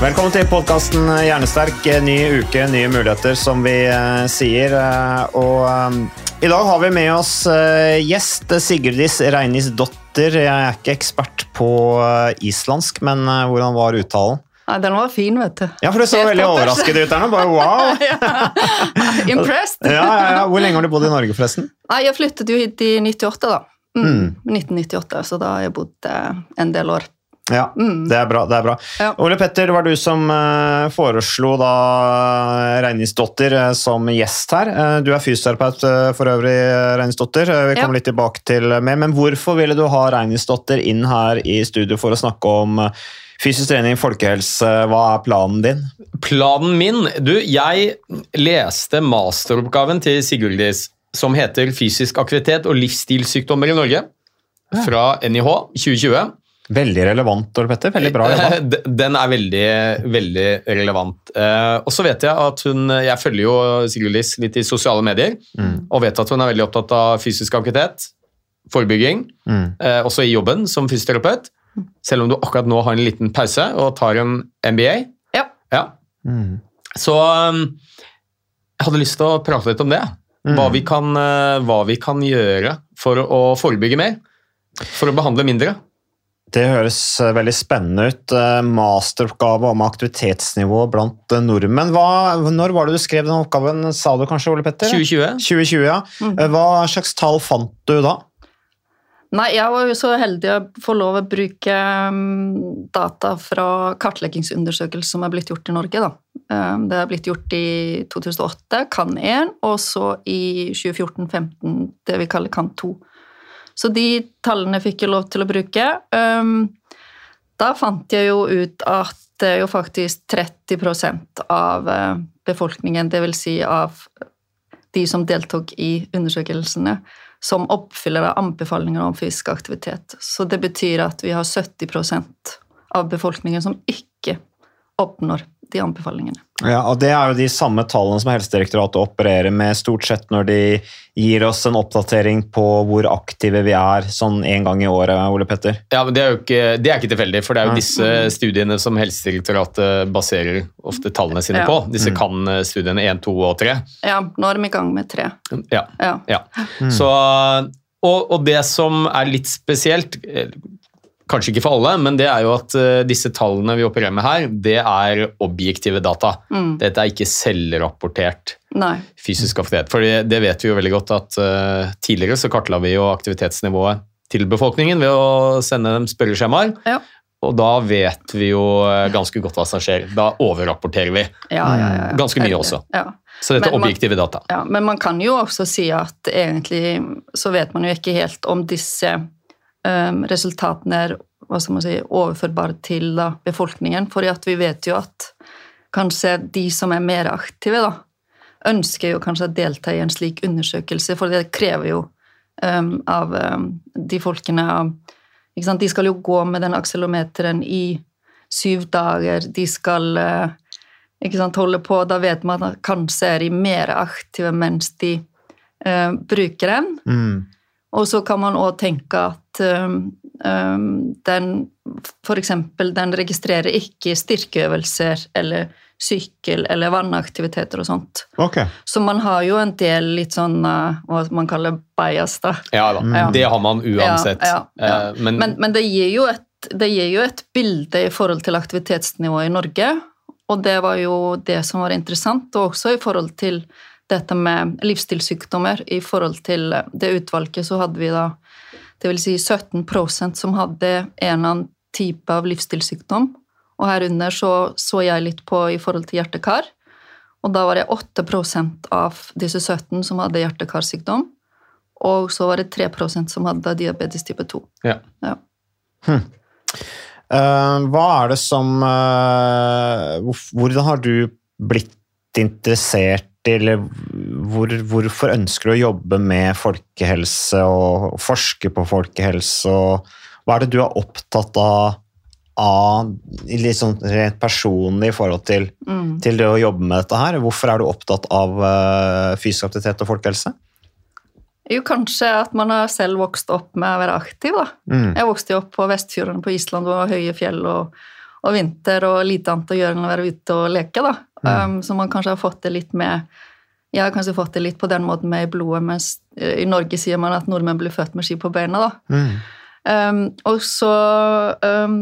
Velkommen til podkasten Hjernesterk. Ny uke, nye muligheter, som vi eh, sier. Eh, og eh, i dag har vi med oss eh, gjest Sigurdis Reinis dotter. Jeg er ikke ekspert på eh, islandsk, men eh, hvordan var uttalen? Nei, den var fin, vet du. Ja, for du så Helt veldig toppers. overrasket ut der nå. Bare wow! Impressed. Ja, ja, ja. Hvor lenge har du bodd i Norge, forresten? Nei, jeg flyttet jo hit i 98, da. Mm. 1998, så da har jeg bodd eh, en del år. Ja, det er bra. det er bra. Ja. Ole Petter, det var du som eh, foreslo da Reinisdotter eh, som gjest her. Eh, du er fysioterapeut eh, for øvrig, Reinisdotter. Eh, vi Ja. kommer litt tilbake til mer. Men hvorfor ville du ha Reinisdotter inn her i studio for å snakke om eh, fysisk trening, folkehelse? Hva er planen din? Planen min Du, jeg leste masteroppgaven til Sigurdis som heter 'Fysisk aktivitet og livsstilssykdommer i Norge' fra NIH 2020. Veldig relevant, Ole Petter. Veldig bra jobba. Den er veldig, veldig relevant. Eh, og så vet jeg at hun Jeg følger jo Sigurdis litt i sosiale medier, Mm. og vet at hun er veldig opptatt av fysisk aktivitet, forebygging, Mm. eh, også i jobben som fysioterapeut. Selv om du akkurat nå har en liten pause og tar en MBA. Ja. Ja. Mm. Så um, jeg hadde lyst til å prate litt om det. Mm. Hva, vi kan, uh, hva vi kan gjøre for å forebygge mer. For å behandle mindre. Det høres eh, veldig spennende ut. Eh, Masteroppgave om aktivitetsnivå blant eh, nordmenn. Hva, når var det du skrev den oppgaven, sa du kanskje, Ole Petter? 2020. 2020, ja. mm. Hva slags tall fant du da? Nei, jeg var jo så heldig å få lov å bruke mm, data fra kartleggingsundersøkelser som er blitt gjort i Norge. Da. Det er blitt gjort i 2008, CAN1, og så i 2014-15 det vi kaller CAN2. Så de tallene fikk jeg lov til å bruke. Da fant jeg jo ut at det er jo faktisk 30% av eh, befolkningen, dvs. Si av de som deltok i undersøkelsene, som oppfyller anbefalinger om fysisk aktivitet. Så det betyr at vi har 70% av befolkningen som ikke oppnår de anbefalingene. Ja, og Det er jo de samme tallene som Helsedirektoratet opererer med stort sett når de gir oss en oppdatering på hvor aktive vi er sånn en gang i året, Ole Petter. Ja, men det er jo ikke, det er ikke tilfeldig, for det er jo disse studiene som Helsedirektoratet baserer ofte tallene sine Ja. på. Disse kan-studiene 1, 2 og 3. Ja, nå er de i gang med 3. Ja. Ja. Ja. Så, og, og det som er litt spesielt, eh, kanskje ikke for alle, men det er jo at eh, disse tallene vi opererer med her, det er objektive data. Mm. Dette er ikke selvrapportert Nei. fysisk aktivitet. For det, det vet vi jo veldig godt at uh, tidligere så kartla vi jo aktivitetsnivået til befolkningen ved å sende dem spørreskjemaer. Ja. Og da vet vi jo eh, ganske godt hva som skjer. Da overrapporterer vi. Ja, ja, ja, ja. Ganske mye også. Ja. Så dette er objektive data. Ja, men man kan jo også si at egentlig så vet man jo ikke helt om disse resultatene er si, overførbare til da, befolkningen. For vi vet jo at kanskje de som er mer aktive, da, ønsker jo kanskje å delta i en slik undersøkelse, for det krever jo um, av um, de folkene? De skal jo gå med den akselometeren i syv dager. De skal uh, sant, holde på. Da vet man at kanskje er de mer aktive mens de uh, bruker den. Mm. Og så kan man òg tenke at um, den eksempel, den registrerer ikke styrkeøvelser eller sykkel eller vannaktiviteter og sånt. Okay. Så man har jo en del litt sånn eh, hva man kaller bias, da. Ja da, mm. det har man uansett. Ja, ja, ja. Eh, Men, Men, men det, gir jo et, det gir jo et bilde i forhold til aktivitetsnivået i Norge, og det var jo det som var interessant, og også i forhold til dette med livsstilssykdommer. I forhold til det utvalget så hadde vi da det vil si 17% som hadde en eller annen type av livsstilssykdom, og herunder så, så jeg litt på i forhold til hjerte-kar, og da var det 8% av disse 17 som hadde hjertekarsykdom. og så var det 3% som hadde diabetes type 2. ja. Ja. Eh, hva er det som uh, Hvordan har du blitt interessert eller hvor, hvorfor ønsker du å jobbe med folkehelse og forske på folkehelse? og Hva er det du er opptatt av, av sånn rent personlig i forhold til, Mm. til det å jobbe med dette her? Hvorfor er du opptatt av uh, fysisk aktivitet og folkehelse? Jo, kanskje at man har selv vokst opp med å være aktiv, da. Mm. Jeg vokste jo opp på Vestfjordene på Island, hvor det var høye fjell og, og vinter og lite annet å gjøre enn å være ute og leke, da. Um, så man kanskje har fått det litt med Jeg har kanskje fått det litt på den måten med i blodet, mens eh, i Norge sier man at nordmenn blir født med ski på beina, da. Mm. Um, og så um,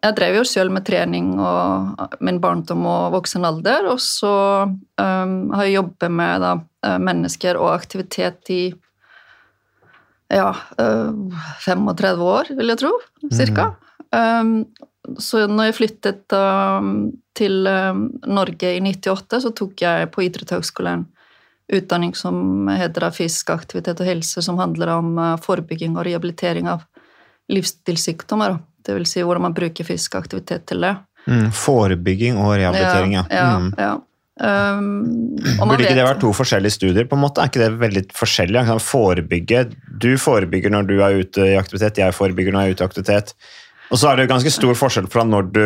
Jeg drev jo selv med trening og min barndom og voksen alder, og så har jeg jobbet med da, eh, mennesker og aktivitet i ja, øh, 35 år, vil jeg tro, cirka. Um, så når jeg flyttet um, til um, Norge i 98, så tok jeg på idrettshøgskolen utdanning som heter fysisk aktivitet og helse, som handler om uh, forebygging og rehabilitering av livsstilssykdommer. Dvs. Si hvordan man bruker fysisk aktivitet til det. Mm. Forebygging og rehabilitering, ja. ja, Mm. ja. Um, Burde ikke det vært to forskjellige studier? på en måte? Er ikke det veldig forskjellig? Forebygge. Du forebygger når du er ute i aktivitet, jeg forebygger når jeg er ute i aktivitet. Og så er det ganske stor forskjell fra når du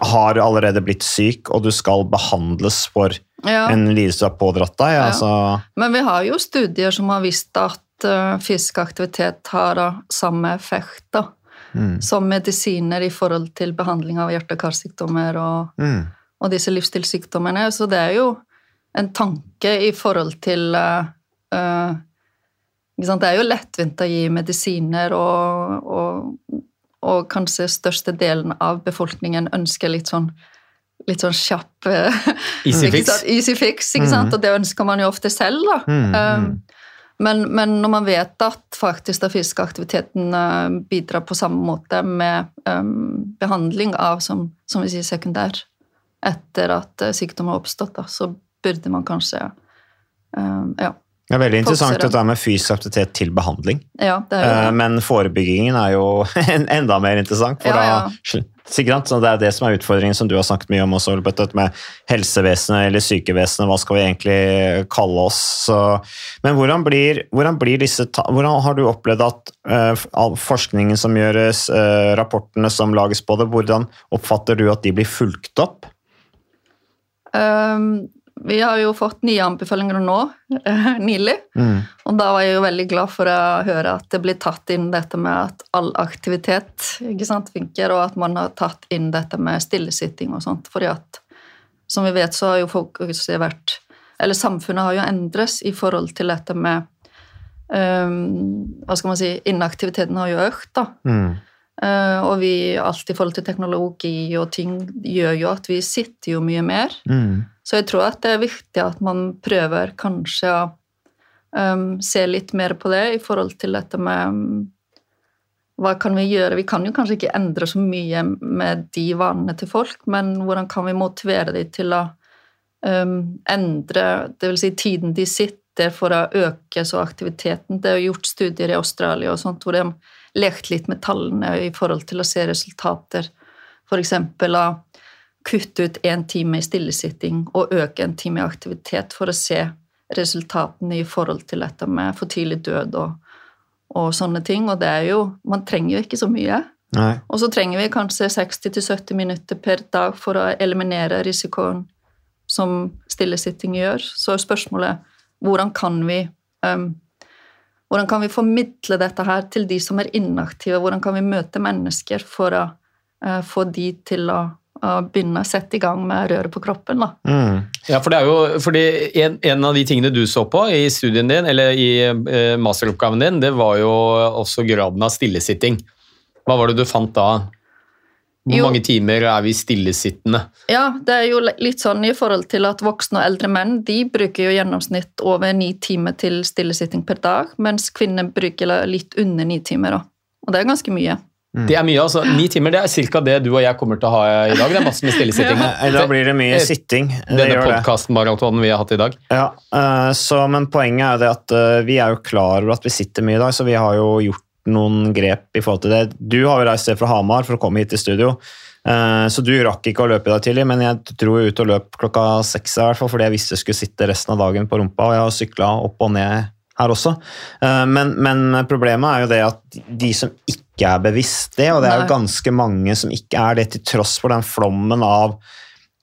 har allerede blitt syk, og du skal behandles for Ja. en lidelse du har pådratt deg. Ja. Altså, Men vi har jo studier som har vist at uh, fysisk aktivitet har samme effekt da, mm, som medisiner i forhold til behandling av hjerte- og karsykdommer og, mm, og disse livsstilssykdommene. Så det er jo en tanke i forhold til uh? Det er jo lettvint å gi medisiner, og, og, og kanskje størstedelen av befolkningen ønsker litt sånn litt sånn kjapp eh, Easy fix. Easy fix, ikke sant? Og det ønsker man jo ofte selv, da. Mm, mm. Um, men, men når man vet at faktisk den fysiske aktiviteten uh, bidrar på samme måte med um, behandling av, som, som vi sier, sekundær etter at uh, sykdom har oppstått, da, så burde man kanskje um, ja, det er veldig interessant dette med fysisk aktivitet til behandling. ja, det er jo Eh, det. Men forebyggingen er jo enda mer interessant. For Ja, ja. Da, sikkert, så det er det som er utfordringen som du har snakket mye om også, med helsevesenet eller sykevesenet. Hva skal vi egentlig kalle oss? Så, men hvordan blir, hvordan blir disse Hvordan har du opplevd at uh, forskningen som gjøres, uh, rapportene som lages på det, hvordan oppfatter du at de blir fulgt opp? Um, vi har jo fått nye anbefalinger nå, eh, nylig. Mm. Og da var jeg jo veldig glad for å høre at det blir tatt inn dette med at all aktivitet ikke sant, funker, og at man har tatt inn dette med stillesitting og sånt. fordi at som vi vet, så har jo fokuset vært Eller samfunnet har jo endres i forhold til dette med um, Hva skal man si Inaktiviteten har jo økt, da. Mm. Eh, og vi, alt i forhold til teknologi og ting, gjør jo at vi sitter jo mye mer. Mm. Så jeg tror at det er viktig at man prøver kanskje å um, se litt mer på det i forhold til dette med um, hva kan vi gjøre? Vi kan jo kanskje ikke endre så mye med de vanene til folk, men hvordan kan vi motivere dem til å um, endre det vil si tiden de sitter for å øke så aktiviteten? Det er jo gjort studier i Australia og sånt, hvor de har lekt litt med tallene i forhold til å se resultater. F.eks. å kutte ut én time i stillesitting og øke en time i aktivitet for å se resultatene i forhold til dette med for tidlig død og, og sånne ting. Og det er jo Man trenger jo ikke så mye. Nei. Og så trenger vi kanskje 60-70 minutter per dag for å eliminere risikoen som stillesitting gjør. Så er spørsmålet hvordan kan vi um, hvordan kan vi formidle dette her til de som er inaktive? Hvordan kan vi møte mennesker for å uh, få de til å og begynne å sette i gang med røret på kroppen. da. Mm. Ja, for det er jo, fordi en, en av de tingene du så på i studien din, eller i eh, masteroppgaven din, det var jo også graden av stillesitting. Hva var det du fant da? Hvor Jo. mange timer er vi stillesittende? Ja, det er jo litt sånn i forhold til at voksne og eldre menn de bruker jo gjennomsnitt over ni timer til stillesitting per dag, mens kvinner bruker litt under ni timer. Også. Og det er ganske mye. Det er mye, altså. Ni timer det er ca. det du og jeg kommer til å ha i dag. Det er masse med stillesitting. ja. Da blir det mye sitting. Det Denne podkastmaratonen vi har hatt i dag. Ja, eh, så, men poenget er det at eh, vi er jo klar over at vi sitter mye i dag, så vi har jo gjort noen grep i forhold til det. Du har jo reist ned fra Hamar for å komme hit til studio, eh, så du rakk ikke å løpe i dag tidlig, men jeg dro ut og løp klokka seks i hvert fall, fordi jeg visste jeg skulle sitte resten av dagen på rumpa, og jeg har sykla opp og ned her også. Eh, Men, men problemet er jo det at de som ikke er bevisst det, og det er jo ganske mange som ikke er det, til tross for den flommen av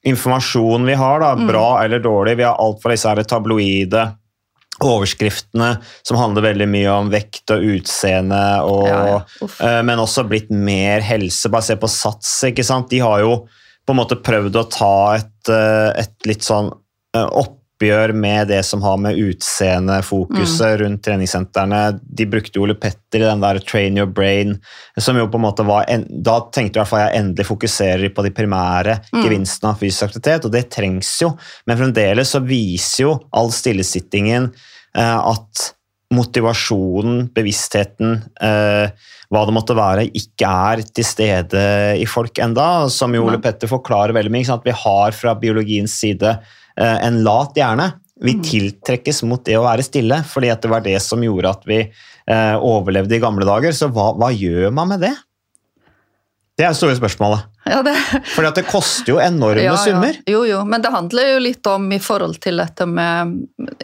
informasjon vi har, da, bra eller dårlig. Vi har alt fra disse tabloide overskriftene som handler veldig mye om vekt og utseende, og, Ja, ja. Eh, men også blitt mer helse. Bare se på Sats, ikke sant. De har jo på en måte prøvd å ta et, eh, et litt sånn eh, oppgjør med det som har med utseendefokuset rundt treningssentrene. De brukte Ole Petter i den der Train Your Brain, som jo på en måte var en, Da tenkte i hvert fall jeg endelig fokuserer på de primære gevinstene av fysisk aktivitet, og det trengs jo, men fremdeles så viser jo all stillesittingen at motivasjonen, bevisstheten, eh, hva det måtte være, ikke er til stede i folk enda, som jo Ole Petter forklarer veldig mye. at? Vi har fra biologiens side eh, en lat hjerne. Vi tiltrekkes mot det å være stille, fordi det var det som gjorde at vi eh, overlevde i gamle dager. Så hva, hva gjør man med det? Det er det store spørsmålet. Ja, det, Fordi at det koster jo enorme ja, ja. summer. Jo, jo, men det handler jo litt om i forhold til dette med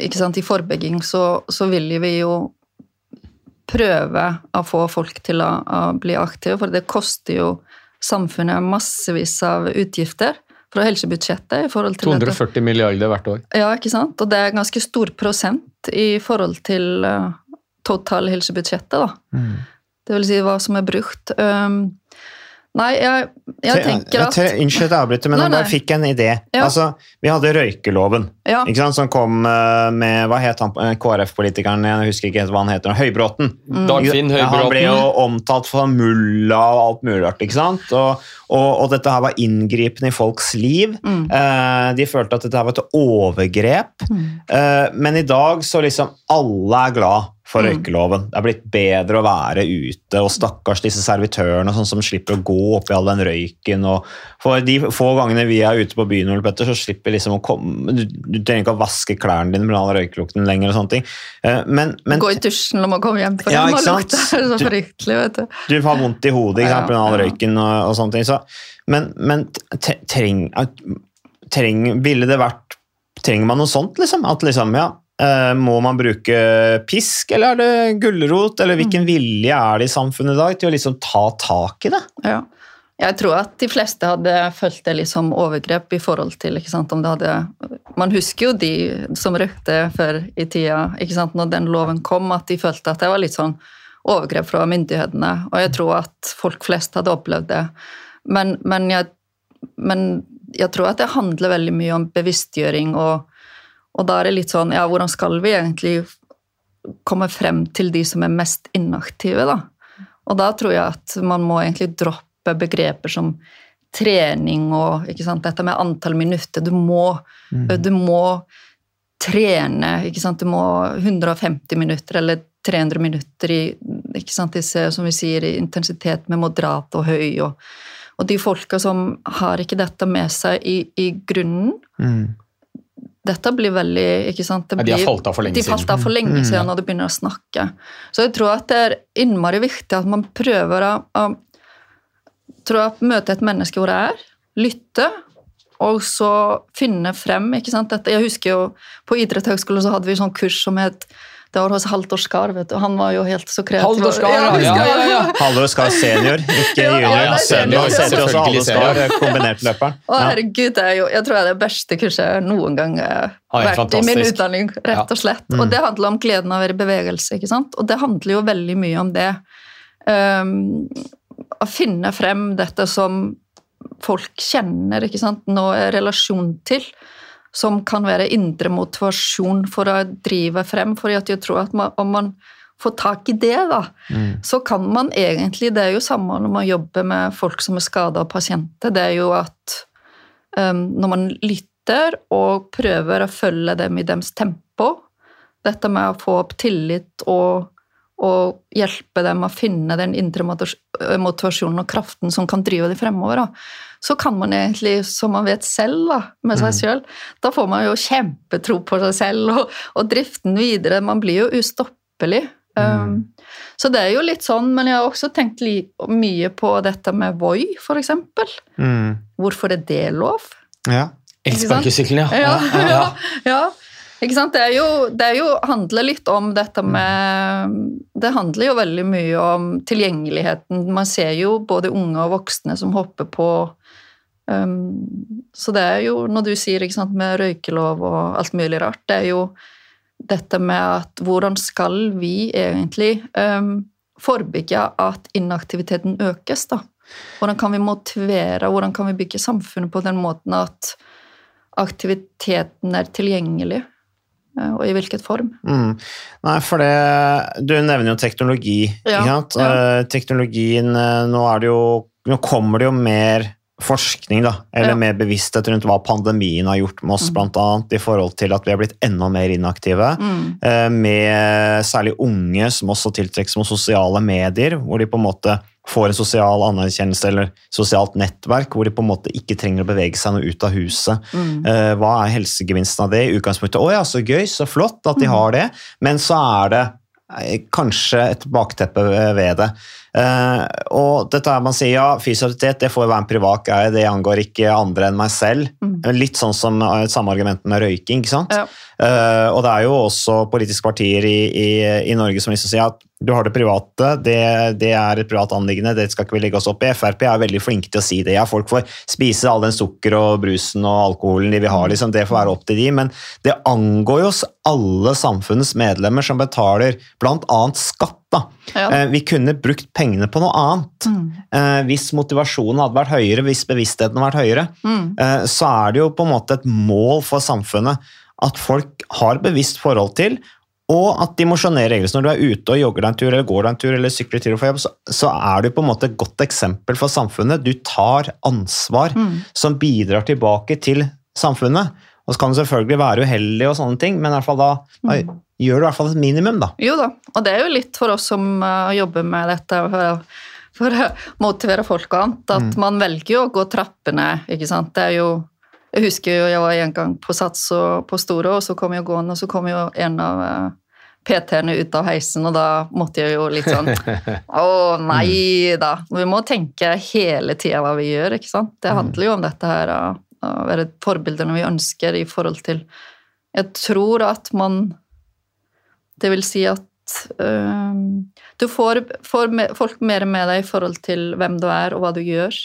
ikke sant, I forebygging så, så vil vi jo prøve å få folk til å, å bli aktive, for det koster jo samfunnet massevis av utgifter fra helsebudsjettet i forhold til dette. 240 milliarder hvert år. Ja, ikke sant? Og det er ganske stor prosent i forhold til uh, total helsebudsjettet, da. Mm. Det vil si hva som er brukt. Um, nei, jeg, jeg tenker at Unnskyld at jeg avbryter, men Nei, jeg bare fikk en idé. Ja. Altså, vi hadde røykeloven, Ja. ikke sant, som kom eh, med Hva het han eh, KrF-politikeren? Jeg husker ikke hva han heter. Høybråten. Mm. Dagfinn Ja, han ble jo Høybråten. omtalt for mulla og alt mulig rart. ikke sant? Og, og, og dette her var inngripende i folks liv. Mm. Eh, de følte at dette her var et overgrep. Mm. men i dag så liksom alle er glad for Mm. røykeloven. Det er blitt bedre å være ute, og stakkars disse servitørene sånn som slipper å gå oppi all den røyken. og For de få gangene vi er ute på byen, Petter, så slipper liksom å komme Du, du trenger ikke å vaske klærne dine med all røykelukten lenger. og sånne ting. Eh, men, men Gå i dusjen når man kommer hjem, for Ja, det må lukte så fryktelig, vet du. du har vondt i hodet ikke sant, på all røyken og, og sånne ting. Så, men men treng, treng, ville det vært Trenger man noe sånt, liksom? At liksom, ja, Må man bruke pisk, eller er det gulrot? Eller hvilken Mm. vilje er det i samfunnet i dag til å liksom ta tak i det? Ja. Jeg tror at de fleste hadde følt det litt som overgrep i forhold til ikke sant, om det hadde Man husker jo de som røykte før i tida, ikke sant, når den loven kom, at de følte at det var litt sånn overgrep fra myndighetene. Og jeg tror at folk flest hadde opplevd det. Men, men, jeg, men jeg tror at det handler veldig mye om bevisstgjøring, og, og da er det litt sånn Ja, hvordan skal vi egentlig komme frem til de som er mest inaktive, da? Og da tror jeg at man må egentlig droppe begreper som trening og ikke sant, dette med antall minutter. Du må, du må trene. ikke sant, Du må 150 minutter eller 300 minutter i ikke sant, disse, som vi sier, i intensitet med moderat og høy. Og, og de folka som har ikke dette med seg i, i grunnen dette blir veldig ikke sant? Det Ja, de har falt av for lenge siden. de falt av for lenge siden når de begynner å snakke. Så jeg tror at det er innmari viktig at man prøver å, å møte et menneske hvor det er, lytte, og så finne frem. ikke sant? Dette, jeg husker jo På idrettshøgskolen så hadde vi sånn kurs som het det var hos Halldor Skar, vet du. Han var jo helt så kreativ. Halldor Skar, ja, ja, ja, ja. Halldor Skar senior, ikke junior. ja, senior. senior. Han heter også Halvor Skar, kombinertløperen. Å, herregud, det er jo, jeg tror det er det beste kurset jeg noen gang har vært fantastisk. i min utdanning. rett og slett. Og det handler om gleden av å være i bevegelse. ikke sant? Og det handler jo veldig mye om det. Um, å finne frem dette som folk kjenner, ikke sant, nå er relasjon til, som kan være indre motivasjon for å drive frem. For jeg tror at man, om man får tak i det, da, så kan man egentlig Det er jo samme når man jobber med folk som er skada og pasienter. Det er jo at um, når man lytter og prøver å følge dem i deres tempo, dette med å få opp tillit og, og hjelpe dem å finne den indre motivasjonen og kraften som kan drive dem fremover, da, så kan man egentlig, som man vet selv da, med seg sjøl, da får man jo kjempetro på seg selv og, og driften videre. Man blir jo ustoppelig. Um, så det er jo litt sånn, men jeg har også tenkt li mye på dette med Voi, for eksempel. Mm. Hvorfor er det lov? Ja. Elsparkesykkelen, ja. Ja, ja, ja. Ikke sant? Det, er jo, det er jo, handler litt om dette med Det handler jo veldig mye om tilgjengeligheten. Man ser jo både unge og voksne som hopper på um, Så det er jo, når du sier sant, med røykelov og alt mulig rart, det er jo dette med at hvordan skal vi egentlig um, forebygge at inaktiviteten økes, da? Hvordan kan vi motivere, hvordan kan vi bygge samfunnet på den måten at aktiviteten er tilgjengelig? eh, Og i hvilket form? Mm. Nei, for det Du nevner jo teknologi. Ja, ikke sant? ja. Eh, Teknologien eh, Nå er det jo Nå kommer det jo mer forskning, da, eller Ja. mer bevissthet rundt hva pandemien har gjort med oss, blant annet, i forhold til at vi har blitt enda mer inaktive. Mm. eh, Med særlig unge som også tiltrekkes mot sosiale medier, hvor de på en måte får en sosial anerkjennelse eller sosialt nettverk, hvor de på en måte ikke trenger å bevege seg noe ut av huset. Mm. Eh, Hva er helsegevinsten av det? I utgangspunktet, å ja, så gøy, så flott at de har det, men så er det eh, kanskje et bakteppe ved det. Eh, og dette her man sier, ja, Fysioterapeut det får jo være en privat greie, det angår ikke andre enn meg selv. Litt sånn som eh, samme argument med røyking, ikke sant? Ja. Eh, og det er jo også politiske partier i, i, i Norge som liksom sier at du har det private, det, det er et privat anliggende, det skal ikke vi legge oss opp i. Frp er veldig flinke til å si det. Ja, folk får spise all den sukker og brusen og alkoholen de vil ha, liksom. det får være opp til de, men det angår jo oss alle samfunnets medlemmer som betaler bl.a. skatt. Da. Ja. Eh, Vi kunne brukt pengene på noe annet. Eh, Hvis motivasjonen hadde vært høyere, hvis bevisstheten hadde vært høyere, eh, så er det jo på en måte et mål for samfunnet at folk har bevisst forhold til, og at de mosjonerer regelmessig. Når du er ute og jogger deg en tur, eller går deg en tur, eller sykler til og fra jobb, så, så er du på en måte et godt eksempel for samfunnet. Du tar ansvar som bidrar tilbake til samfunnet. Og så kan du selvfølgelig være uheldig og sånne ting, men i hvert fall da, da gjør du i hvert fall et minimum, da. Jo da, og det er jo litt for oss som uh, jobber med dette for, for å motivere folk og annet, at man velger jo å gå trappene, ikke sant. Det er jo Jeg husker jo jeg var en gang på Sats og på Store, og så kom jeg gående, og så kom jo en av uh, PT-ene ut av heisen, og da måtte jeg jo litt sånn Å nei da. Vi må tenke hele tida hva vi gjør, ikke sant. Det handler jo om dette her å være forbildene vi ønsker i forhold til Jeg tror at man det vil si at øhm, du får, får me, folk mer med deg i forhold til hvem du er og hva du gjør,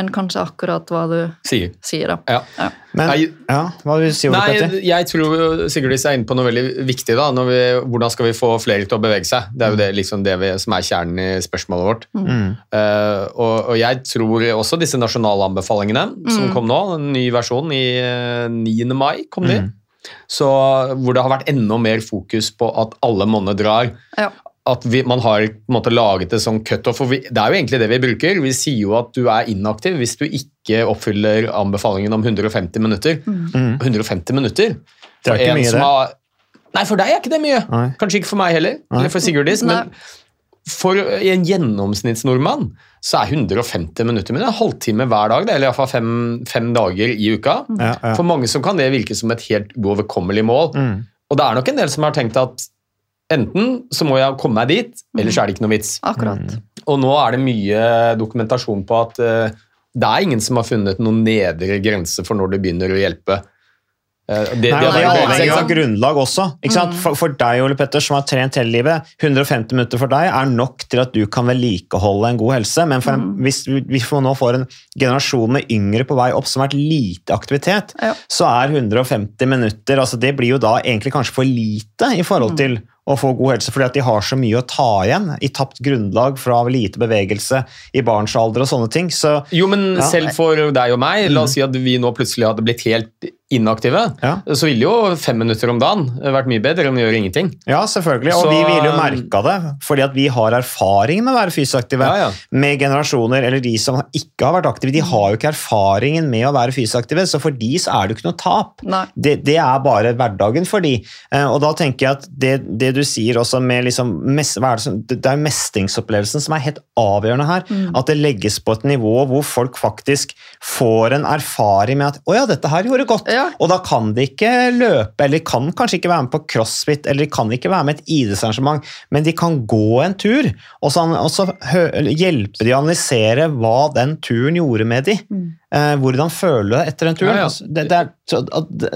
enn kanskje akkurat hva du Sier. sier. Da. Ja. Men ja, hva vil du si, Ole Nei, Petter? jeg tror Sigurdis er inne på noe veldig viktig. da, når vi, Hvordan skal vi få flere til å bevege seg? Det er jo det, liksom det vi, som er kjernen i spørsmålet vårt. Mm. Uh, og, og jeg tror også disse nasjonale anbefalingene som kom nå, en ny versjon i eh, 9. mai kom de, Mm. Så hvor det har vært enda mer fokus på at alle monner drar. Ja. At vi, man har på en måte laget det som cutoff. for vi- Det er jo egentlig det vi bruker. Vi sier jo at du er inaktiv hvis du ikke oppfyller anbefalingen om 150 minutter. 150 minutter? Mm. Det er ikke mye, det. har- Nei, for deg er ikke det mye. Nei. Kanskje ikke for meg heller, Nei. eller for Sigurdis, Nei. men for en gjennomsnittsnordmann så er 150 minutter men en halvtime hver dag, det, eller iallfall fem, fem dager i uka. Ja, ja. For mange så kan det virke som et helt uoverkommelig mål. Mm. Og det er nok en del som har tenkt at enten så må jeg komme meg dit, eller så er det ikke noe vits. Akkurat. Og nå er det mye dokumentasjon på at uh, det er ingen som har funnet noen nedre grense for når du begynner å hjelpe. Eh, det, Nei, det, det er avhengig av grunnlag også. Sant? For, for deg, Ole Petter, som har trent hele livet, 150 minutter for deg er nok til at du kan vedlikeholde en god helse. Men en, hvis vi vi nå får en generasjon med yngre på vei opp som har vært lite aktivitet, Ja. så er 150 minutter altså Det blir jo da egentlig kanskje for lite i forhold til å få god helse, fordi at de har så mye å ta igjen i tapt grunnlag fra lite bevegelse i barns alder og sånne ting. Så, Jo, men Ja. selv for deg og meg, la oss si at vi nå plutselig hadde blitt helt inaktive, Ja. så ville jo fem minutter om dagen vært mye bedre enn å gjøre ingenting. ja, selvfølgelig. Og Så- vi vil jo merke det, fordi at vi har erfaring med å være fysisk aktive. Ja, ja. Med generasjoner, eller de som ikke har vært aktive, de har jo ikke erfaringen med å være fysisk aktive, så for de så er det jo ikke noe tap. Det, det er bare hverdagen for de. Eh, og da tenker jeg at det, det du sier også med liksom, hva er det, som, det det er mestringsopplevelsen som er helt avgjørende her. At det legges på et nivå hvor folk faktisk får en erfaring med at å ja, dette her gjorde godt. Ja. Og da kan de ikke løpe, eller de kan kanskje ikke være med på crossfit, eller de kan ikke være med i et idrettsarrangement, men de kan gå en tur, og så, og så hø, hjelpe de å analysere hva den turen gjorde med de. Eh, hvordan føler du deg etter den turen? Ja, ja. Altså, Det, det er,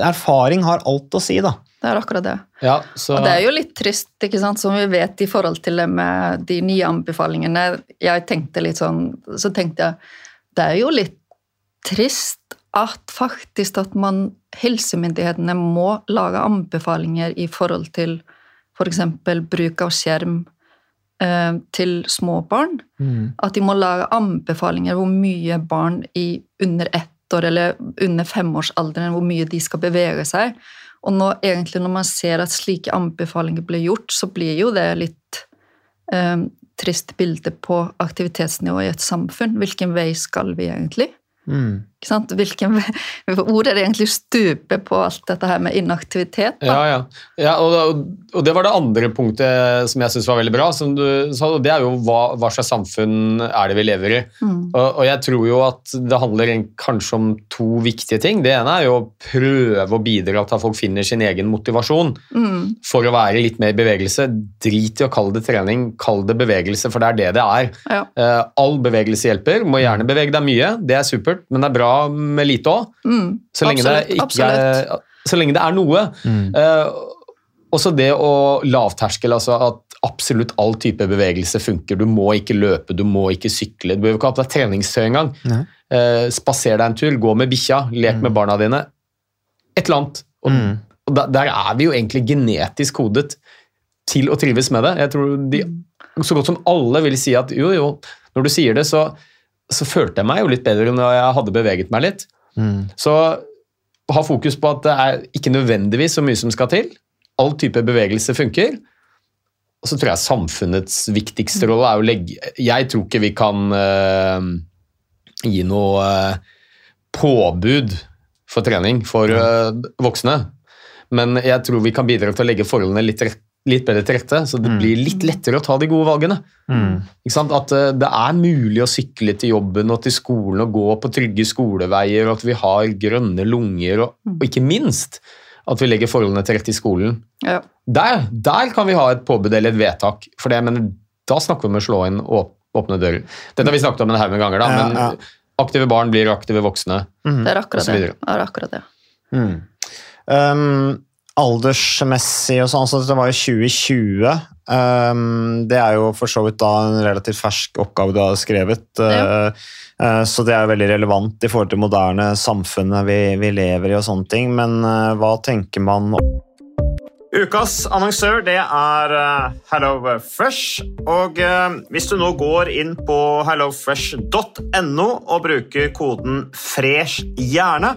erfaring har alt å si, da. Det er akkurat det. Ja, så... Og det er jo litt trist, ikke sant, som vi vet i forhold til det med de nye anbefalingene. Jeg tenkte litt sånn, så tenkte jeg, det er jo litt trist at faktisk at man, helsemyndighetene må lage anbefalinger i forhold til for eksempel bruk av skjerm eh, til små barn. At de må lage anbefalinger hvor mye barn i under ett år eller under femårsalderen, hvor mye de skal bevege seg. Og nå, egentlig når man ser at slike anbefalinger blir gjort, så blir jo det litt eh, trist bilde på aktivitetsnivået i et samfunn. Hvilken vei skal vi egentlig? Sant? Hvilken ord hvor er det egentlig stupe på alt dette her med inaktivitet? Da? Ja, ja. ja og, og det var det andre punktet som jeg syns var veldig bra. Som du sa, det er jo hva, hva slags samfunn er det vi lever i. Og, og jeg tror jo at det handler kanskje om to viktige ting. Det ene er jo å prøve å bidra til at folk finner sin egen motivasjon for å være litt mer i bevegelse. Drit i å kalle det trening, kall det bevegelse, for det er det det er. Ja. Eh, all bevegelse hjelper. Må gjerne bevege deg mye, det er supert, men det er bra med lite òg. Mm, Så så lenge det er noe. Eh, også det å lavterskel, altså at absolutt all type bevegelse funker. Du må ikke løpe, du må ikke sykle. Du behøver ikke ha på deg treningstøy engang. Uh, spaser deg en tur, gå med bikkja, lek med barna dine. Et eller annet. Og, og der, der er vi jo egentlig genetisk kodet til å trives med det. Jeg tror de, Så godt som alle vil si at jo, jo, når du sier det, så, så følte jeg meg jo litt bedre når jeg hadde beveget meg litt. Så ha fokus på at det er ikke nødvendigvis så mye som skal til. All type bevegelse funker. Og så tror jeg samfunnets viktigste rolle er å legge Jeg tror ikke vi kan uh, gi noe uh, påbud for trening for uh, voksne. Men jeg tror vi kan bidra til å legge forholdene litt, rett- litt bedre til rette, så det blir litt lettere å ta de gode valgene. Ikke sant? At eh, det er mulig å sykle til jobben og til skolen og gå på trygge skoleveier, og at vi har grønne lunger, og, og ikke minst at vi legger forholdene til rette i skolen. Ja. Der, der kan vi ha et påbud eller et vedtak, for det, men da snakker vi om å slå inn åp åpne dører. Dette har vi snakket om en haug med ganger, da, Ja, men ja. aktive barn blir aktive voksne. Det er akkurat det. Det er akkurat det. Um, aldersmessig og sånn, så det var jo 2020. Um, det er jo for så vidt da en relativt fersk oppgave du har skrevet. Ja. uh, uh, så det er veldig relevant i forhold til moderne samfunnet vi, vi lever i og sånne ting. Men uh, hva tenker man Ukas annonsør det er uh, HelloFresh. Og uh, hvis du nå går inn på hellofresh.no og bruker koden 'fresh hjerne',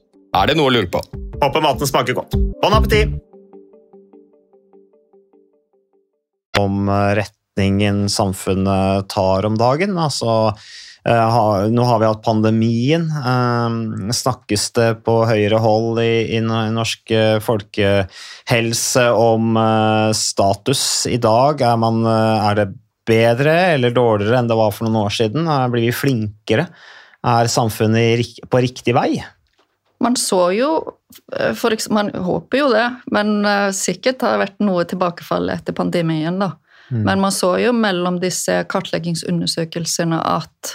Er det noe å lure på? Håper maten smaker godt. Bon appétit! Om eh, retningen samfunnet tar om dagen. Altså, eh, nå har vi hatt pandemien. Eh, snakkes det på høyere hold i, i norsk eh, folkehelse om status i dag? Er, man, er det bedre eller dårligere enn det var for noen år siden? Blir vi flinkere? Er samfunnet på riktig vei? Man så jo eh, for Man håper jo det, men eh, sikkert har det vært noe tilbakefall etter pandemien. da. Men man så jo mellom disse kartleggingsundersøkelsene at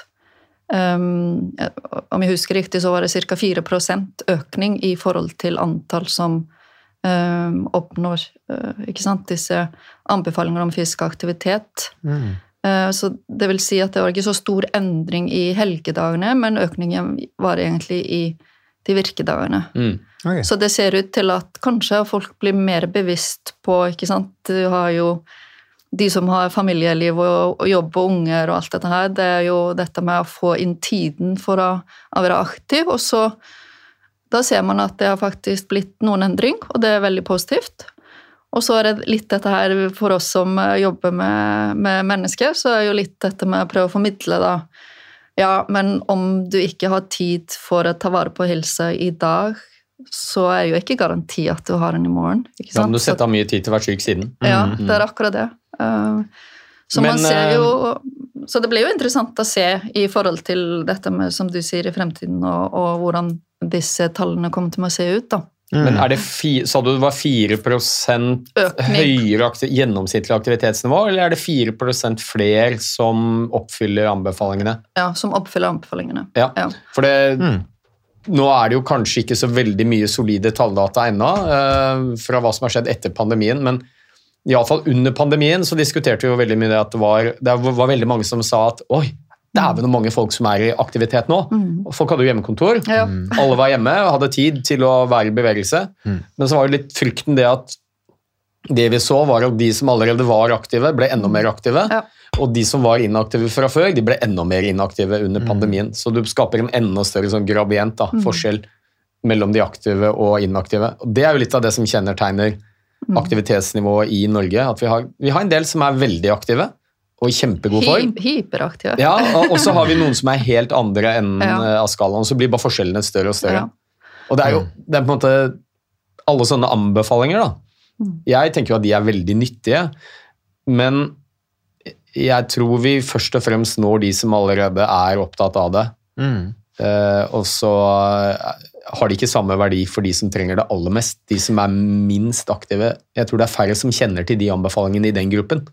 um, Om jeg husker riktig, så var det ca. 4% økning i forhold til antall som um, oppnår uh, disse anbefalingene om fysisk aktivitet. Mm. Så det vil si at det var ikke så stor endring i helgedagene, men økningen var egentlig i de virkedagene. Mm. Så det ser ut til at kanskje folk blir mer bevisst på ikke sant? Du har jo de som har familieliv og, og jobb og unger og alt dette her, det er jo dette med å få inn tiden for å, å være aktiv, og så da ser man at det har faktisk blitt noen endring, og det er veldig positivt. Og så er det litt dette her for oss som jobber med, med mennesker, så er jo litt dette med å prøve å formidle, da. Ja, men om du ikke har tid for å ta vare på helse i dag, så er jo ikke garanti at du har den i morgen. ikke Da sant? må du setter sette av mye tid til å være syk siden. ja, det er akkurat det. Uh, så Men, man ser eh, jo Så det blir jo interessant å se i forhold til dette med, som du sier, i fremtiden, og, og hvordan disse tallene kommer til å se ut, da. Men er det fi, sa du det var 4 Økning. høyere aktiv gjennomsnittlig aktivitetsnivå, eller er det 4% flere som oppfyller anbefalingene? Ja, som oppfyller anbefalingene. Ja, Ja. for det, nå er det jo kanskje ikke så veldig mye solide talldata ennå eh, fra hva som har skjedd etter pandemien, men iallfall under pandemien så diskuterte vi jo veldig mye det at det var, det var veldig mange som sa at oi, dæven så mange folk som er i aktivitet nå. Mm. Folk hadde jo hjemmekontor. Ja. Alle var hjemme og hadde tid til å være i bevegelse. Men så var jo litt frykten det at det vi så, var at de som allerede var aktive, ble enda mer aktive. Ja. Og de som var inaktive fra før, de ble enda mer inaktive under pandemien. Så du skaper en enda større sånn gradient, da, forskjell mellom de aktive og inaktive. Og det er jo litt av det som kjennetegner aktivitetsnivået i Norge. At vi har, vi har en del som er veldig aktive og i kjempegod form. Hy hyperaktive. Ja, og så har vi noen som er helt andre enden Ja. eh, av skalaen, så blir bare forskjellene større og større. Ja. Og det er jo det er på en måte alle sånne anbefalinger, da. Mm. Jeg tenker jo at de er veldig nyttige, men jeg tror vi først og fremst når de som allerede er opptatt av det. Eh, og så eh, har de ikke samme verdi for de som trenger det aller mest. De som er minst aktive. Jeg tror det er færre som kjenner til de anbefalingene i den gruppen,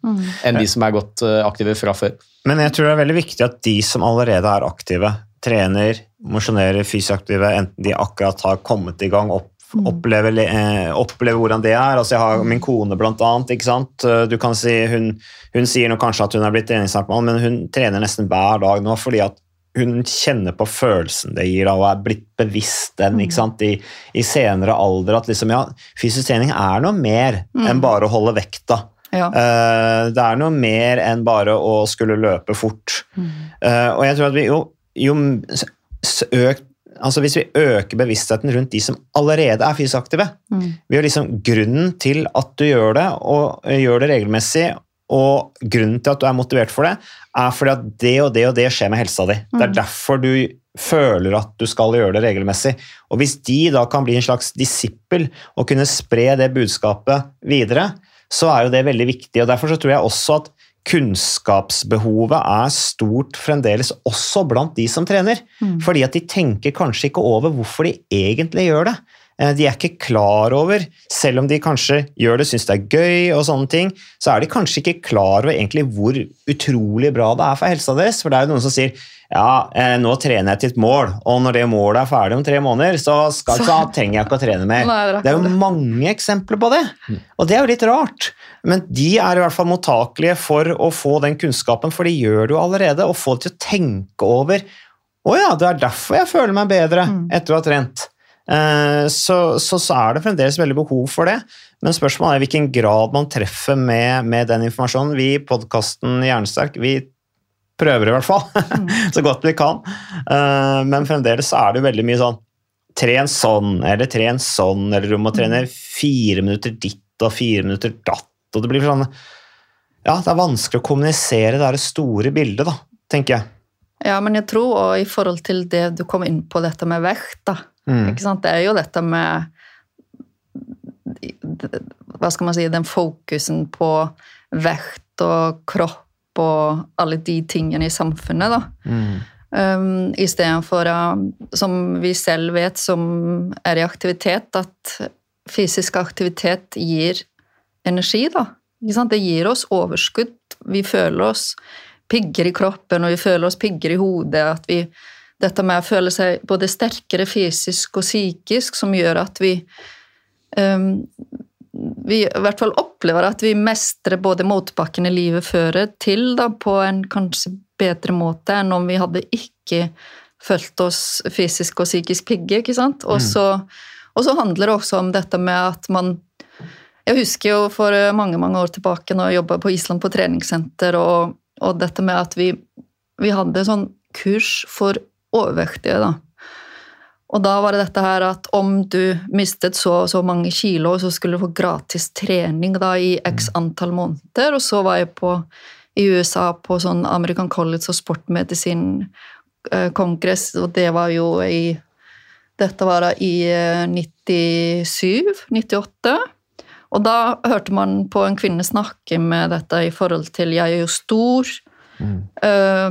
enn de som er godt eh, aktive fra før. Men jeg tror det er veldig viktig at de som allerede er aktive, trener, mosjonerer, fysiaktive, enten de akkurat har kommet i gang, opp, opplever, eh, opplever hvordan det er. Altså jeg har min kone, blant annet. ikke sant? Eh, Du kan si, hun, hun sier nå kanskje at hun er blitt treningsnarkoman, men hun trener nesten hver dag nå fordi at hun kjenner på følelsen det gir, og er blitt bevisst den ikke sant? I, i senere alder. At liksom, ja, fysisk trening er noe mer enn bare å holde vekta. Ja. Uh, det er noe mer enn bare å skulle løpe fort. Eh, og jeg tror at vi jo, jo økt, altså Hvis vi øker bevisstheten rundt de som allerede er fysisk aktive vi har liksom Grunnen til at du gjør det, og eh, gjør det regelmessig, og grunnen til at du er motivert for det, er fordi at det og det og det skjer med helsa di. Det er derfor du føler at du skal gjøre det regelmessig. Og hvis de da kan bli en slags disippel og kunne spre det budskapet videre, så er jo det veldig viktig. og Derfor så tror jeg også at kunnskapsbehovet er stort fremdeles, også blant de som trener. Fordi at de tenker kanskje ikke over hvorfor de egentlig gjør det. Eh, De er ikke klar over, selv om de kanskje gjør det, syns det er gøy, og sånne ting, så er de kanskje ikke klar over egentlig hvor utrolig bra det er for helsa deres. For det er jo noen som sier ja, eh, nå trener jeg til et mål, og når det målet er ferdig om tre måneder, så, skal, så trenger jeg ikke å trene mer. Det er jo mange eksempler på det, og det er jo litt rart. Men de er i hvert fall mottakelige for å få den kunnskapen, for de gjør det jo allerede, og få det til å tenke over å ja, det er derfor jeg føler meg bedre etter å ha trent. Eh, Så, så, så er det fremdeles veldig behov for det, men spørsmålet er i hvilken grad man treffer med, med den informasjonen. Vi i podkasten Hjernesterk vi prøver i hvert fall, så godt vi kan, Eh, men fremdeles er det veldig mye sånn Tren sånn, eller tren sånn, eller du må trene fire minutter ditt og fire minutter datt. og det blir sånn Ja, det er vanskelig å kommunisere det der store bildet, da, tenker jeg. Ja, men jeg tror og i forhold til det du kom inn på, dette med vekt, da. Mm. Det er jo dette med Hva skal man si Den fokusen på vekt og kropp og alle de tingene i samfunnet, da. Um, Istedenfor, uh, som vi selv vet, som er i aktivitet, at fysisk aktivitet gir energi, da. Det gir oss overskudd. Vi føler oss pigger i kroppen, og vi føler oss pigger i hodet. At vi, dette med å føle seg både sterkere fysisk og psykisk, som gjør at vi um, vi i hvert fall opplever at vi mestrer både motbakkene livet fører til da, på en kanskje bedre måte enn om vi hadde ikke følt oss fysisk og psykisk pigge. ikke sant? Og så, og så handler det også om dette med at man Jeg husker jo for mange mange år tilbake når jeg jobba på Island på treningssenter, og, og dette med at vi, vi hadde sånn kurs for overvektige. da. Og da var det dette her at om du mistet så og så mange kilo, så skulle du få gratis trening da i x antall måneder. Og så var jeg på, i USA på sånn American College og sportmedisin-kongress, og det var jo i Dette var da i eh, 97, 98. Og da hørte man på en kvinne snakke med dette i forhold til 'jeg er jo stor'. Eh,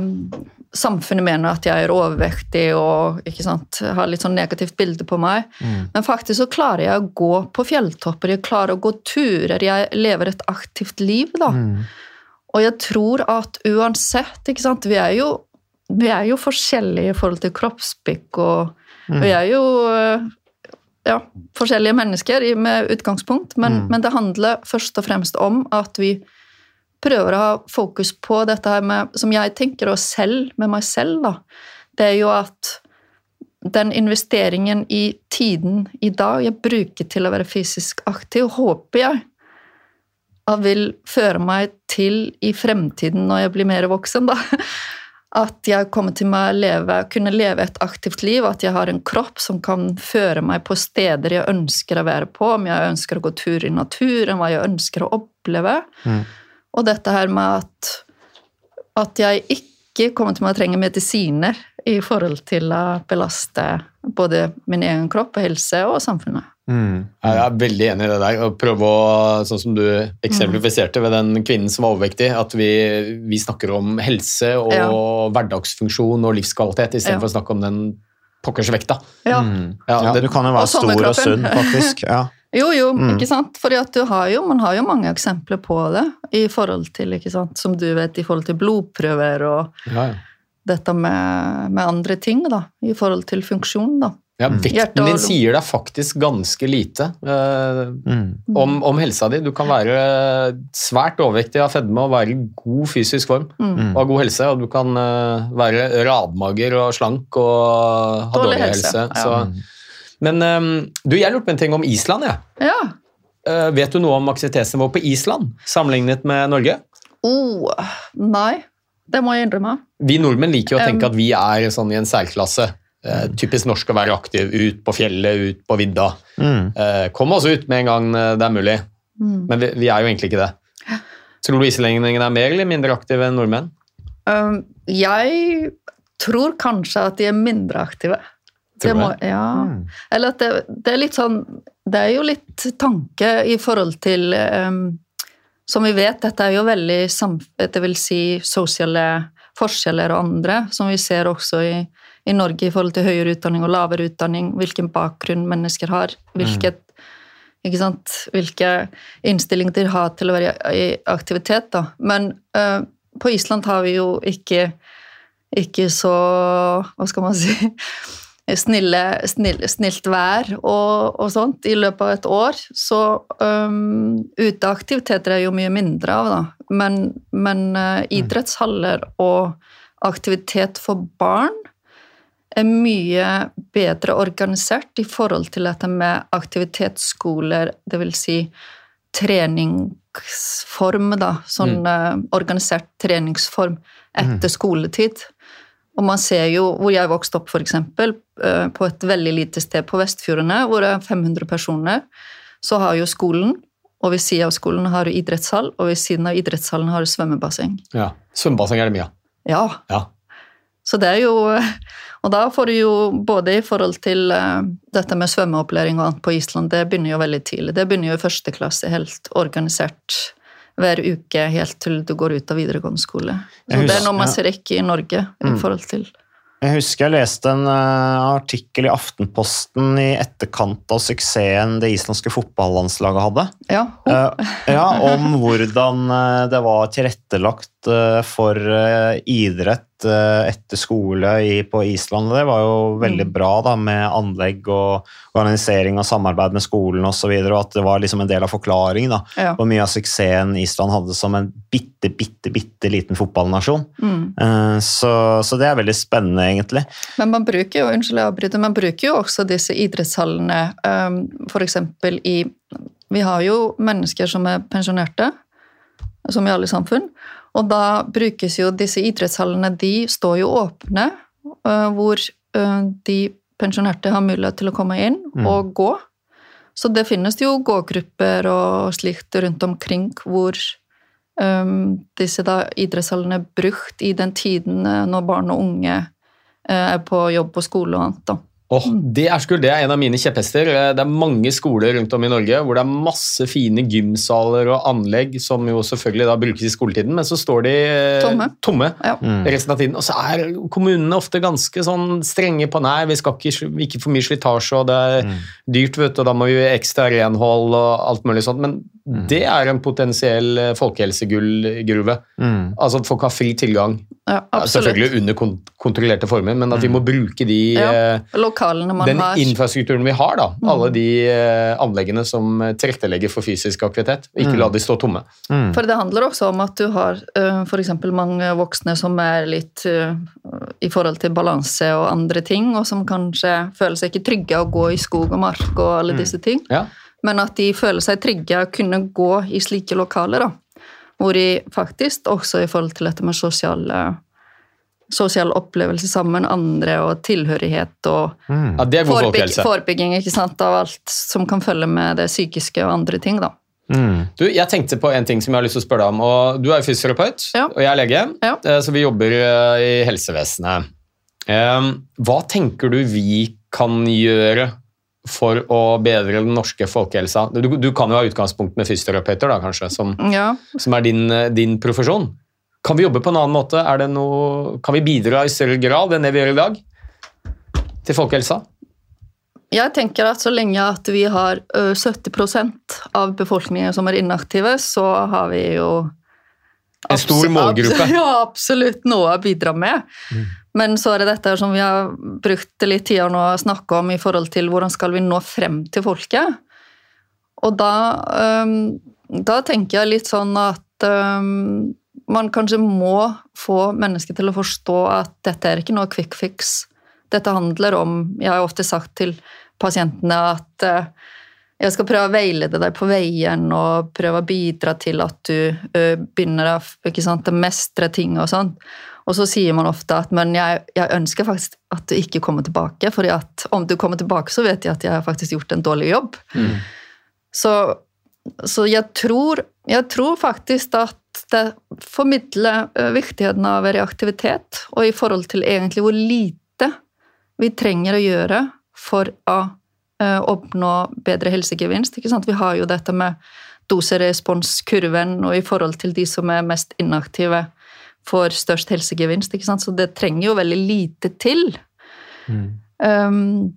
samfunnet mener at jeg er overvektig og sant, har litt sånn negativt bilde på meg. Men faktisk så klarer jeg å gå på fjelltopper, jeg klarer å gå turer, jeg lever et aktivt liv. da. Og jeg tror at uansett ikke sant, Vi er jo, vi er jo forskjellige i forhold til kroppsbygg, og vi er jo eh, ja, forskjellige mennesker med utgangspunkt, men, men det handler først og fremst om at vi prøver å ha fokus på dette her med, som jeg tenker og selv, med meg selv, da. Det er jo at den investeringen i tiden i dag jeg bruker til å være fysisk aktiv, håper jeg at vil føre meg til i fremtiden, når jeg blir mer voksen, da. At jeg kommer til å leve, kunne leve et aktivt liv, at jeg har en kropp som kan føre meg på steder jeg ønsker å være på, om jeg ønsker å gå tur i naturen, hva jeg ønsker å oppleve. Og dette her med at, at jeg ikke kommer til å trenge medisiner i forhold til å belaste både min egen kropp og helse og samfunnet. Mm. Jeg er veldig enig i det der. Å prøve å, sånn som du eksemplifiserte ved den kvinnen som var overvektig, at vi, vi snakker om helse og Ja. hverdagsfunksjon og livskvalitet istedenfor Ja. å snakke om den pokkersvekta. Ja. Mm. Ja, Ja, det- du kan jo være stor og sunn, faktisk. Ja. Jo, jo, Mm. ikke sant? Fordi at du har jo, man har jo mange eksempler på det, i forhold til, ikke sant, som du vet, i forhold til blodprøver og Ja, ja. dette med, med andre ting, da, i forhold til funksjon, da. Ja, Hjerte vekten din sier deg faktisk ganske lite eh, Mm. om, om helsa di. Du kan være svært overvektig av fedme og være i god fysisk form Mm. og ha god helse, og du kan eh, være radmager og slank og ha Dårlig dårlig helse. helse, ja. Så. Men eh, du, jeg lurte på en ting om Island. jeg. Ja. Uh, vet du noe om aktivitetsnivået på Island sammenlignet med Norge? Oh, nei, det må jeg innrømme. Vi nordmenn liker jo å tenke Um, at vi er sånn i en særklasse. Uh, typisk norsk å være aktiv ut på fjellet, ut på vidda. Mm. Uh, Kom oss ut med en gang eh, det er mulig. Mm. Men vi, vi er jo egentlig ikke det. Tror du islendingene er mer eller mindre aktive enn nordmenn? Um, jeg tror kanskje at de er mindre aktive. Du må, det? ja. Mm. Eller at det, det er litt sånn Det er jo litt tanke i forhold til um, Som vi vet, dette er jo veldig det vil si sosiale forskjeller og andre, som vi ser også i, i Norge i forhold til høyere utdanning og lavere utdanning, hvilken bakgrunn mennesker har, hvilket ikke sant? Hvilke innstilling de har til å være i aktivitet. Da. Men uh, på Island har vi jo ikke, ikke så Hva skal man si snille, snille, Snilt vær og, og sånt i løpet av et år. Så um, uteaktiviteter er jo mye mindre av, da. Men, men uh, idrettshaller og aktivitet for barn er mye bedre organisert i forhold til dette med aktivitetsskoler, det vil si treningsform, da. Sånn eh, organisert treningsform etter skoletid. Og man ser jo hvor jeg vokste opp, f.eks., uh, på et veldig lite sted på Vestfjordene, hvor det er 500 personer. Så har jo skolen, og ved siden av skolen har du idrettshall, og ved siden av idrettshallen har du svømmebasseng. Ja. Svømmebasseng er det mye av. Ja, Ja. så det er jo Og da får du jo både i forhold til eh, dette med svømmeopplæring og annet på Island, det begynner jo veldig tidlig. Det begynner jo i første klasse, helt organisert hver uke helt til du går ut av videregående skole. Så husker, det er noe man ser ikke i Norge i Mm. forhold til Jeg husker jeg leste en uh, artikkel i Aftenposten i etterkant av suksessen det islandske fotballandslaget hadde. Ja. uh, ja, om hvordan uh, det var tilrettelagt for idrett eh, etter skole i, på Island. Det var jo veldig Mm. bra da, med anlegg og organisering og samarbeid med skolen osv. Og, så videre, og at det var liksom en del av forklaringen da, Ja. på mye av suksessen Island hadde som en bitte, bitte, bitte liten fotballnasjon. Mm. Eh, så, så det er veldig spennende, egentlig. Men man bruker jo unnskyld jeg avbryter, man bruker jo også disse idrettshallene um, f.eks. i Vi har jo mennesker som er pensjonerte, som i alle samfunn. Og da brukes jo disse idrettshallene De står jo åpne, uh, hvor uh, de pensjonerte har mulighet til å komme inn Mm. og gå. Så det finnes jo gågrupper og slikt rundt omkring hvor um, disse da idrettshallene er brukt i den tiden eh, når barn og unge eh, er på jobb på skole og annet. da. Åh, det, er skummelt. det er en av mine kjepphester. Eh, Det er mange skoler rundt om i Norge hvor det er masse fine gymsaler og anlegg som jo selvfølgelig da brukes i skoletiden, men så står de eh, Tomme. tomme Ja. Mm. resten av tiden. Og så er kommunene ofte ganske sånn strenge på nei, vi skal ikke, ikke for mye slitasje, og det er Mm. dyrt, vet du, og da må vi ekstra renhold og alt mulig sånt. Men Mm. det er en potensiell eh, folkehelsegullgruve. Mm. Altså at folk har fri tilgang. Ja. Selvfølgelig under kon kontrollerte former, men at vi må bruke de Ja, eh, den har. infrastrukturen vi har, da, Mm. alle de eh, anleggene som tilrettelegger for fysisk aktivitet, og ikke Mm. la de stå tomme. Mm. For det handler også om at du har f.eks. mange voksne som er litt i forhold til balanse og andre ting, og som kanskje føler seg ikke trygge av å gå i skog og mark og alle disse ting. Ja. Men at de føler seg trygge og kunne gå i slike lokaler, da. Hvor de faktisk også i forhold til dette med sosiale sosial opplevelse sammen med andre og tilhørighet og Mm. Ja, det er god forebygg, forebygging ikke sant, av alt som kan følge med det psykiske og andre ting. da. Mm. Du, jeg tenkte på en ting som jeg har lyst til å spørre deg om. og Du er fysioterapeut, Ja. og jeg er lege, Ja. eh, så vi jobber eh, i helsevesenet. Eh, Hva tenker du vi kan gjøre for å bedre den norske folkehelsa? Du, du kan jo ha utgangspunkt med fysioterapeuter, da, kanskje, som, Ja. som er din, din profesjon. Kan vi jobbe på en annen måte? Det noe, kan vi bidra i større grad enn det vi gjør i dag? Til folkehelsa? Jeg tenker at så lenge at vi har 70% av befolkningen som er inaktive, så har vi jo En stor målgruppe. Ja, absolutt noe å bidra med. Men så er det dette som vi har brukt litt tid nå å snakke om i forhold til hvordan skal vi nå frem til folket. Og da, da tenker jeg litt sånn at man kanskje må få mennesker til å forstå at dette er ikke noe quick fix. Dette handler om Jeg har ofte sagt til pasientene at eh, jeg skal prøve å veilede deg på veien og prøve å bidra til at du begynner å mestre ting og sånn. Og så sier man ofte at men jeg, jeg ønsker faktisk at du ikke kommer tilbake, for om du kommer tilbake, så vet jeg at jeg har faktisk gjort en dårlig jobb. Så, så jeg, tror, jeg tror faktisk at det formidler viktigheten av reaktivitet, og i forhold til egentlig hvor lite vi trenger å gjøre for å eh, oppnå bedre helsegevinst. Ikke sant? Vi har jo dette med doseresponskurven, og i forhold til de som er mest inaktive, får størst helsegevinst. Ikke sant? Så det trenger jo veldig lite til. Um,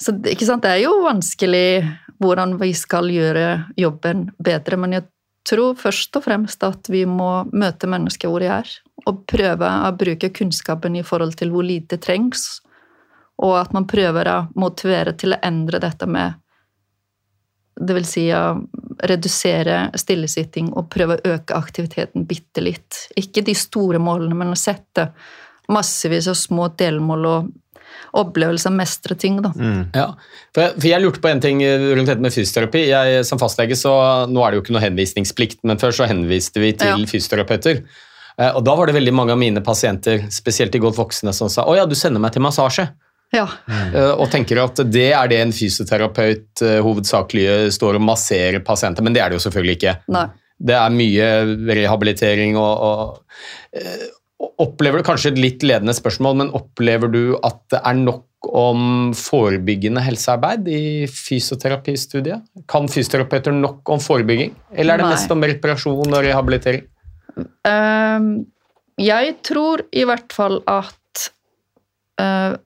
så det- ikke sant? det er jo vanskelig hvordan vi skal gjøre jobben bedre, men jeg tror først og fremst at vi må møte mennesker hvor de er, og prøve å bruke kunnskapen i forhold til hvor lite trengs, og at man prøver å motivere til å endre dette med det vil si å redusere stillesitting og prøve å øke aktiviteten bitte litt. Ikke de store målene, men å sette massevis av små delmål og opplevelse av mestre ting. Da. Ja, for jeg, for jeg lurte på en ting rundt dette med fysioterapi. Jeg, som fastlege, så Nå er det jo ikke noe henvisningsplikt, men før så henviste vi til Ja. fysioterapeuter. Eh, Og da var det veldig mange av mine pasienter, spesielt de godt voksne, som sa å ja, du sender meg til massasje. Ja. Eh, Og tenker at det er det en fysioterapeut eh, hovedsakelig står og masserer pasienter, men det er det jo selvfølgelig ikke. Nei. Det er mye rehabilitering og, og eh, Opplever du kanskje et litt ledende spørsmål, men opplever du at det er nok om forebyggende helsearbeid i fysioterapistudiet? Kan fysioterapeuter nok om forebygging, eller er det Nei. mest om reparasjon og rehabilitering? Ehm, jeg tror i hvert fall at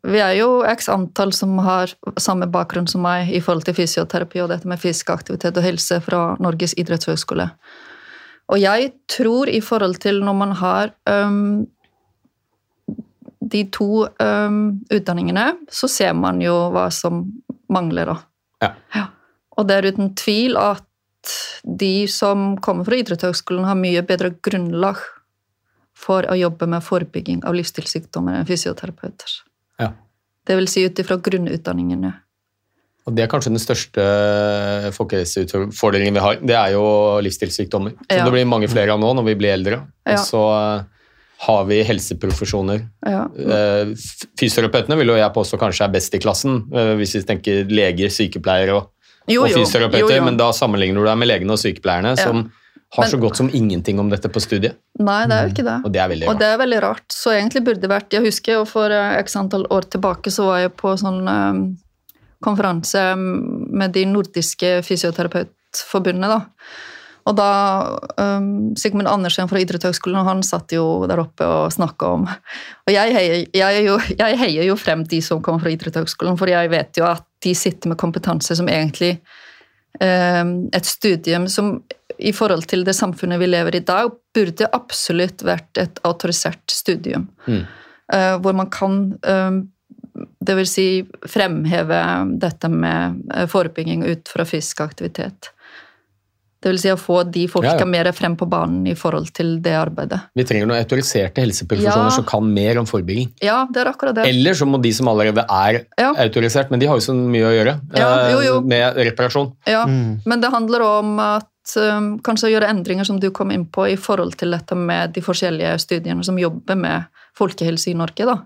vi er jo x antall som har samme bakgrunn som meg i forhold til fysioterapi og dette med fysisk aktivitet og helse fra Norges idrettshøgskole. Og jeg tror i forhold til når man har um, de to um, utdanningene, så ser man jo hva som mangler, da. Ja. Og det er uten tvil at de som kommer fra idrettshøgskolen, har mye bedre grunnlag for å jobbe med forebygging av livsstilssykdommer enn fysioterapeuter. Ja. Det vil si ut ifra grunnutdanningene. Og Det er kanskje den største folkehelseutfordringen vi har. Det er jo livsstilssykdommer. Som Ja. det blir mange flere av nå når vi blir eldre. Ja. Og så eh, har vi helseprofesjoner. Ja. Eh, Fysioterapeutene vil jo jeg påstå kanskje er best i klassen, eh, hvis vi tenker leger, sykepleiere og, Jo, og fysioterapeuter, Jo, men da sammenligner du deg med legene og sykepleierne, som har så godt som ingenting om dette på studiet. Nei, det er jo ikke det. Og det er veldig Og rart. det er veldig rart. Så egentlig burde det vært Jeg husker jo for eh, x antall år tilbake så var jeg på sånn um, konferanse med de nordiske fysioterapeutforbundene, da. Og da um, Sigmund Andersen fra Idrettshøgskolen han satt jo der oppe og snakka om Og jeg heier, jeg, er jo, jeg heier jo frem de som kommer fra Idrettshøgskolen, for jeg vet jo at de sitter med kompetanse som egentlig um, Et studium som i forhold til det samfunnet vi lever i i dag, burde absolutt vært et autorisert studium. Mm. Uh, hvor man kan uh, det vil si fremheve dette med eh, forebygging ut fra fysisk aktivitet. Det vil si å få de folka Ja, ja. mer frem på banen i forhold til det arbeidet. Vi trenger noen autoriserte helseprofesjoner Ja. som kan mer om forebygging. Ja, det er akkurat det. Eller så må de som allerede er Ja. autorisert, men de har jo så mye å gjøre Ja, jo, jo. med reparasjon. Ja, men det handler om at kanskje å gjøre endringer som du kom inn på i forhold til dette med de forskjellige studiene som jobber med folkehelse i Norge. da.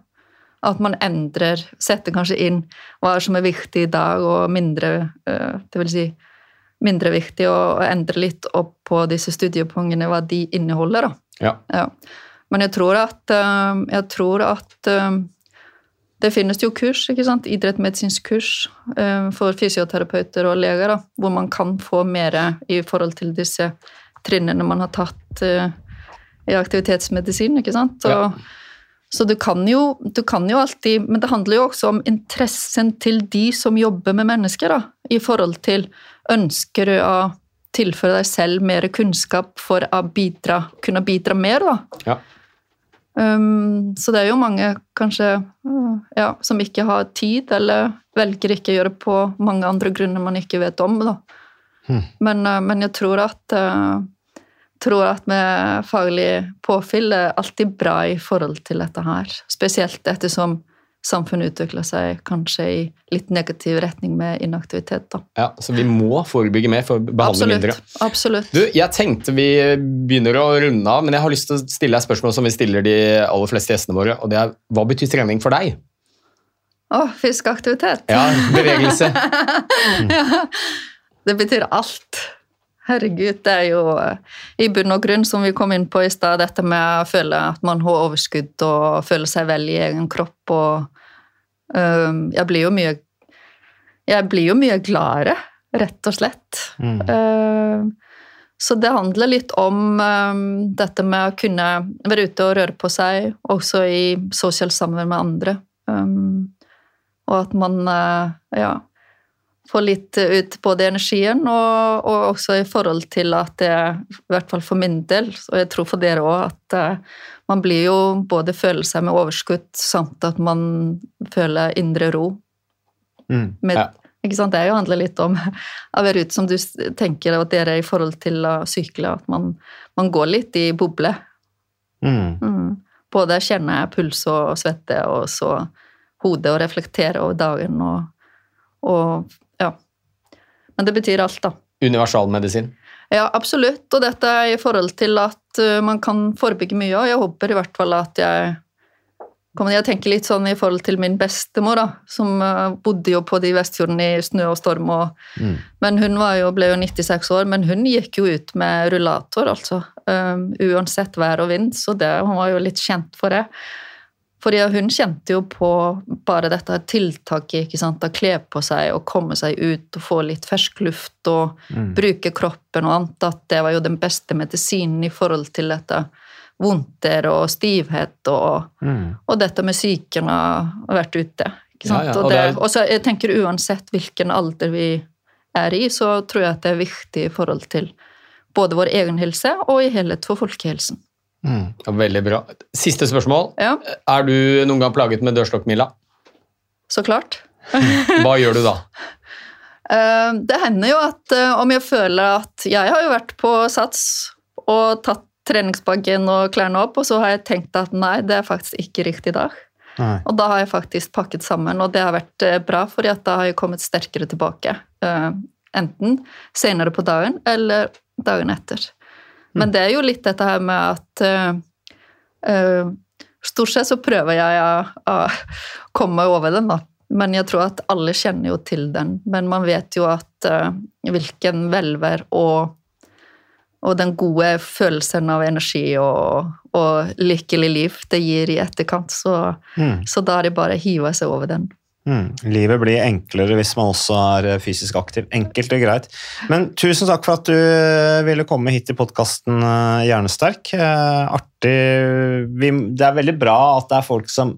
At man endrer, setter kanskje inn hva som er viktig i dag, og mindre uh, det vil si mindre viktig, og, endre litt opp på disse studiepoengene, hva de inneholder. da. Ja. Ja. Men jeg tror at, um, jeg tror at um, det finnes jo kurs, ikke sant? idrettsmedisinsk kurs eh, for fysioterapeuter og leger, da, hvor man kan få mer i forhold til disse trinnene man har tatt eh, i aktivitetsmedisin. ikke sant? Så, Ja. Så du kan, jo, du kan jo alltid Men det handler jo også om interessen til de som jobber med mennesker, da, i forhold til Ønsker du å tilføre deg selv mer kunnskap for å bidra, kunne bidra mer, da? Ja. Um, så det er jo mange kanskje uh, ja, som ikke har tid, eller velger ikke å gjøre på mange andre grunner man ikke vet om. Hmm. Men, uh, men jeg tror at, uh, tror at med faglig påfyll er alltid bra i forhold til dette her. Spesielt ettersom samfunnet utvikler seg kanskje i litt negativ retning med inaktivitet. Da. Ja, så vi må forebygge mer for å behandle mindre. Absolutt. absolutt. Du, jeg tenkte vi begynner å runde av, men jeg har lyst til å stille deg spørsmål som vi stiller de aller fleste gjestene våre, og det er hva betyr trening for deg? Å, fysisk aktivitet. Ja, bevegelse. ja, det betyr alt. Herregud, det er jo i bunn og grunn, som vi kom inn på i stad, dette med å føle at man har overskudd og føle seg vel i egen kropp og Jeg blir jo mye Jeg blir jo mye gladere, rett og slett. Mm. Ehm, så det handler litt om dette med å kunne være ute og røre på seg, også i sosialt samvær med andre. Og at man øh, ja, få litt ut både energien og, og, også i forhold til at det, i hvert fall for min del, og jeg tror for dere òg, at uh, man blir jo både føler seg med overskudd samt at man føler indre ro. Mm. Med, Ja. ikke sant? Det er handler litt om å være ute som du tenker at dere i forhold til å sykle, at man, man går litt i boble. Mm. Mm. Både kjenne puls og svette, og så hodet og reflektere over dagen og, og ja. Men det betyr alt, da. Universalmedisin. Ja, absolutt. Og dette er i forhold til at uh, man kan forebygge mye, og jeg håper i hvert fall at jeg kommer Jeg tenker litt sånn i forhold til min bestemor, da, som uh, bodde jo på de Vestfjorden i snø og storm, og, Mm. men hun var jo, ble jo 96 år, men hun gikk jo ut med rullator, altså. Um, uansett vær og vind, så det, hun var jo litt kjent for det. Fordi hun kjente jo på bare dette tiltaket, ikke sant, å kle på seg og komme seg ut og få litt fersk luft og Mm. bruke kroppen og annet, at det var jo den beste medisinen i forhold til dette vondter og stivhet og, Mm. og dette med psyken og vært ute. Ikke sant? Ja, ja, og og det, og så jeg tenker uansett hvilken alder vi er i, så tror jeg at det er viktig i forhold til både vår egen helse og i helhet for folkehelsen. Mm. Ja, veldig bra. Siste spørsmål. Ja, Er du noen gang plaget med dørstokkmila? så klart. Hva gjør du da? Eh, Det hender jo at eh, om jeg føler at Jeg har jo vært på Sats og tatt treningsbagen og klærne opp, og så har jeg tenkt at nei, det er faktisk ikke riktig dag. Nei. Og da har jeg faktisk pakket sammen, og det har vært eh, bra, fordi da har jeg kommet sterkere tilbake. eh, Enten senere på dagen eller dagen etter. Men det er jo litt dette her med at eh, Stort sett så prøver jeg å, å komme over den, da. Men jeg tror at alle kjenner jo til den. Men man vet jo at uh, hvilken velver og, og den gode følelsen av energi og, og lykkelig liv det gir i etterkant. Så, Mm. så da er det bare å hive seg over den. Mm. Livet blir enklere hvis man også er eh, fysisk aktiv. Enkelt og greit. Men tusen takk for at du eh, ville komme hit til podkasten Hjernesterk. Eh, Artig. Vi, det er veldig bra at det er folk som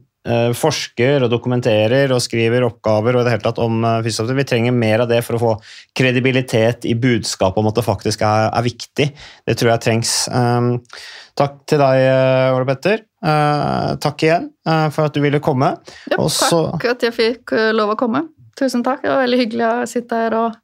forsker og dokumenterer og skriver oppgaver og i det hele tatt om fysioterapi. Vi trenger mer av det for å få kredibilitet i budskapet om at det faktisk er, er viktig. Det tror jeg trengs. Takk til deg, Ole Petter. Eh, takk igjen eh, for at du ville komme. Ja, Også... takk at jeg fikk eh, lov å komme. Tusen takk. Det var veldig hyggelig å sitte her og,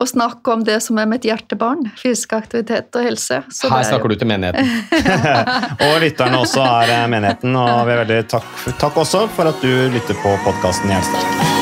og snakke om det som er mitt hjertebarn. Fysisk aktivitet og helse. Så Her det er jo- snakker du til menigheten. og lytterne også er menigheten, og vi er veldig takk, takk også for at du lytter på podkasten Hjernesterk.